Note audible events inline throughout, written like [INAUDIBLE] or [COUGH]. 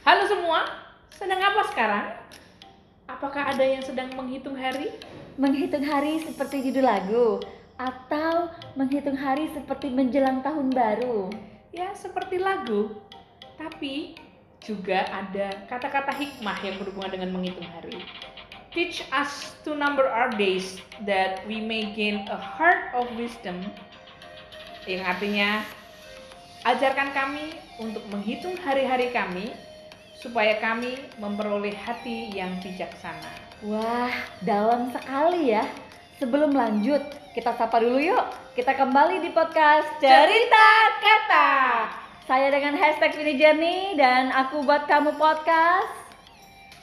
Halo semua, sedang apa sekarang? Apakah ada yang sedang menghitung hari? Menghitung hari seperti judul lagu atau menghitung hari seperti menjelang tahun baru? Ya, seperti lagu. Tapi juga ada kata-kata hikmah yang berhubungan dengan menghitung hari. Teach us to number our days that we may gain a heart of wisdom. Yang artinya ajarkan kami untuk menghitung hari-hari kami supaya kami memperoleh hati yang bijaksana. Wah, dalam sekali ya. Sebelum lanjut, kita sapa dulu yuk. Kita kembali di podcast Cerita Kata. Saya dengan hashtag Vini Jenny dan aku buat kamu podcast.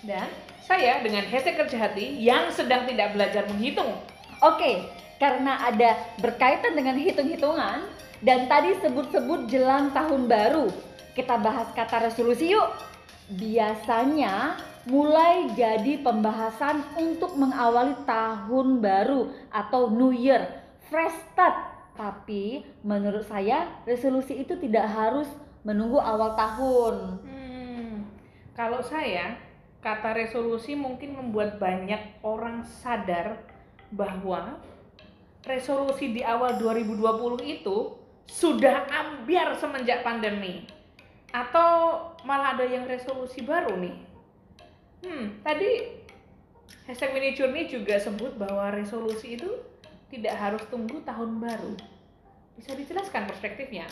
Dan saya dengan hashtag kerja hati yang sedang tidak belajar menghitung. Oke, karena ada berkaitan dengan hitung-hitungan dan tadi sebut-sebut jelang tahun baru. Kita bahas kata resolusi yuk. Biasanya mulai jadi pembahasan untuk mengawali tahun baru atau New Year, fresh start. Tapi menurut saya resolusi itu tidak harus menunggu awal tahun. Hmm, kalau saya, kata resolusi mungkin membuat banyak orang sadar bahwa resolusi di awal 2020 itu sudah ambiar semenjak pandemi. Atau malah ada yang resolusi baru nih. Hmm, tadi hashtag Winnie Journey juga sebut bahwa resolusi itu tidak harus tunggu tahun baru. Bisa dijelaskan perspektifnya?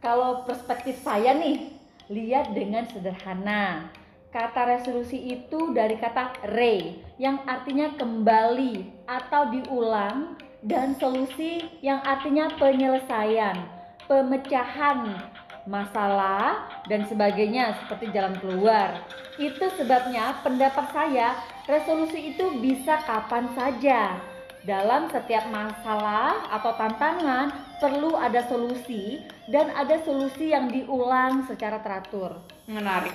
Kalau perspektif saya nih, lihat dengan sederhana. Kata resolusi itu dari kata re yang artinya kembali atau diulang dan solusi yang artinya penyelesaian, pemecahan masalah dan sebagainya seperti jalan keluar. Itu sebabnya pendapat saya resolusi itu bisa kapan saja. Dalam setiap masalah atau tantangan perlu ada solusi dan ada solusi yang diulang secara teratur. Menarik.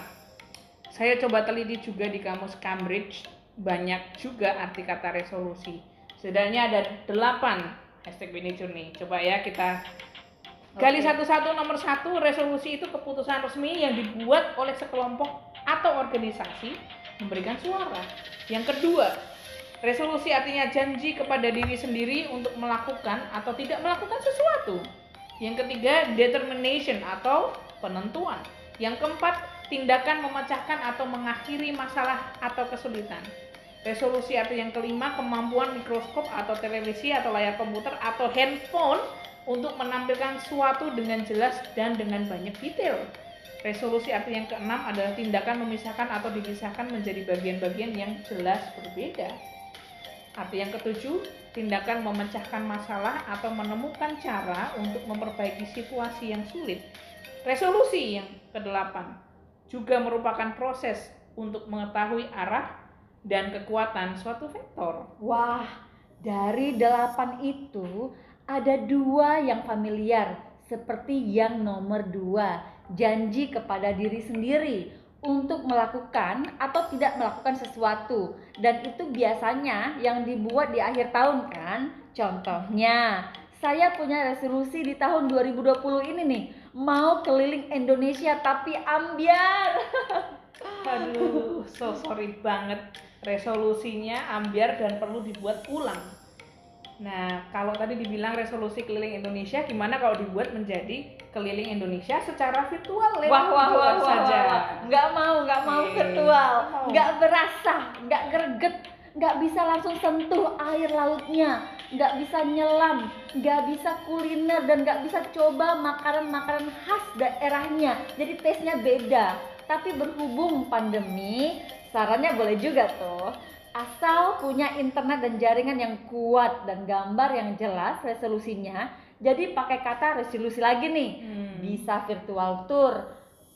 Saya coba teliti juga di kamus Cambridge, banyak juga arti kata resolusi. Setidaknya ada delapan hashtag Winnie Journey. Coba ya kita gali satu-satu. Nomor satu, resolusi itu keputusan resmi yang dibuat oleh sekelompok atau organisasi memberikan suara. Yang kedua, resolusi artinya janji kepada diri sendiri untuk melakukan atau tidak melakukan sesuatu. Yang ketiga, determination atau penentuan. Yang keempat, tindakan memecahkan atau mengakhiri masalah atau kesulitan. Resolusi arti yang kelima, kemampuan mikroskop atau televisi atau layar komputer atau handphone untuk menampilkan suatu dengan jelas dan dengan banyak detail. Resolusi arti yang keenam adalah tindakan memisahkan atau dipisahkan menjadi bagian-bagian yang jelas berbeda. Arti yang ketujuh, tindakan memecahkan masalah atau menemukan cara untuk memperbaiki situasi yang sulit. Resolusi yang kedelapan juga merupakan proses untuk mengetahui arah dan kekuatan suatu vektor. Wah, dari delapan itu ada dua yang familiar, seperti yang nomor dua, janji kepada diri sendiri untuk melakukan atau tidak melakukan sesuatu. Dan itu biasanya yang dibuat di akhir tahun kan? Contohnya, saya punya resolusi di tahun 2020 ini nih, mau keliling Indonesia tapi ambiar. [LAUGHS] Aduh, so sorry banget. Resolusinya ambiar dan perlu dibuat ulang. Nah, kalau tadi dibilang resolusi keliling Indonesia, gimana kalau dibuat menjadi keliling Indonesia secara virtual lewat Wah wah wah wah, saja? wah, wah. nggak mau nggak mau Oke. virtual, mau. nggak berasa, nggak greget, nggak bisa langsung sentuh air lautnya, nggak bisa nyelam, nggak bisa kuliner dan nggak bisa coba makanan-makanan khas daerahnya. Jadi taste-nya beda. Tapi berhubung pandemi, sarannya boleh juga tuh. Asal punya internet dan jaringan yang kuat dan gambar yang jelas resolusinya. Jadi pakai kata resolusi lagi nih Hmm. bisa virtual tour.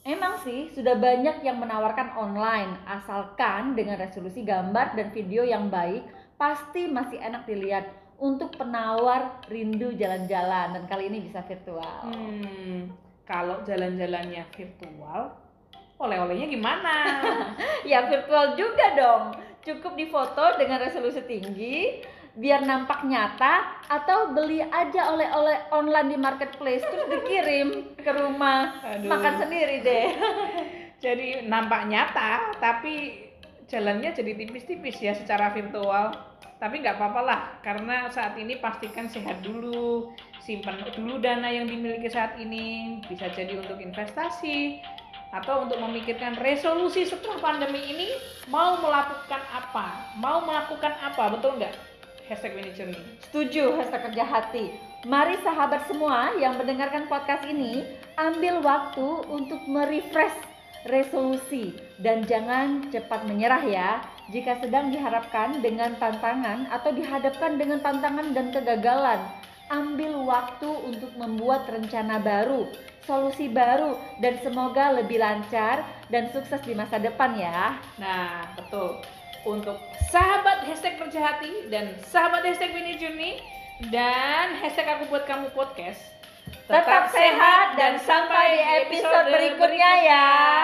Emang sih sudah banyak yang menawarkan online, asalkan dengan resolusi gambar dan video yang baik, pasti masih enak dilihat untuk penawar rindu jalan-jalan dan kali ini bisa virtual. Hmm, kalau jalan-jalannya virtual, oleh-olehnya gimana? [LAUGHS] Ya virtual juga dong. Cukup difoto dengan resolusi tinggi, biar nampak nyata atau beli aja oleh-oleh online di marketplace terus dikirim ke rumah. Aduh. makan sendiri deh. [LAUGHS] Jadi nampak nyata tapi jalannya jadi tipis-tipis ya secara virtual. Tapi nggak apa-apa lah karena saat ini pastikan sehat dulu simpan dulu dana yang dimiliki saat ini bisa jadi untuk investasi atau untuk memikirkan resolusi setelah pandemi ini mau melakukan apa? Mau melakukan apa? Betul nggak? Hashtag Journey Setuju, hashtag kerja hati. Mari sahabat semua yang mendengarkan podcast ini, ambil waktu untuk merefresh resolusi. Dan jangan cepat menyerah ya. Jika sedang diharapkan dengan tantangan atau dihadapkan dengan tantangan dan kegagalan, ambil waktu untuk membuat rencana baru, solusi baru dan semoga lebih lancar dan sukses di masa depan ya. Nah, betul. Untuk sahabat hashtag kerja hati dan sahabat hashtag Winnie Journey dan hashtag aku buat kamu podcast. Tetap sehat dan sampai di episode berikutnya ya.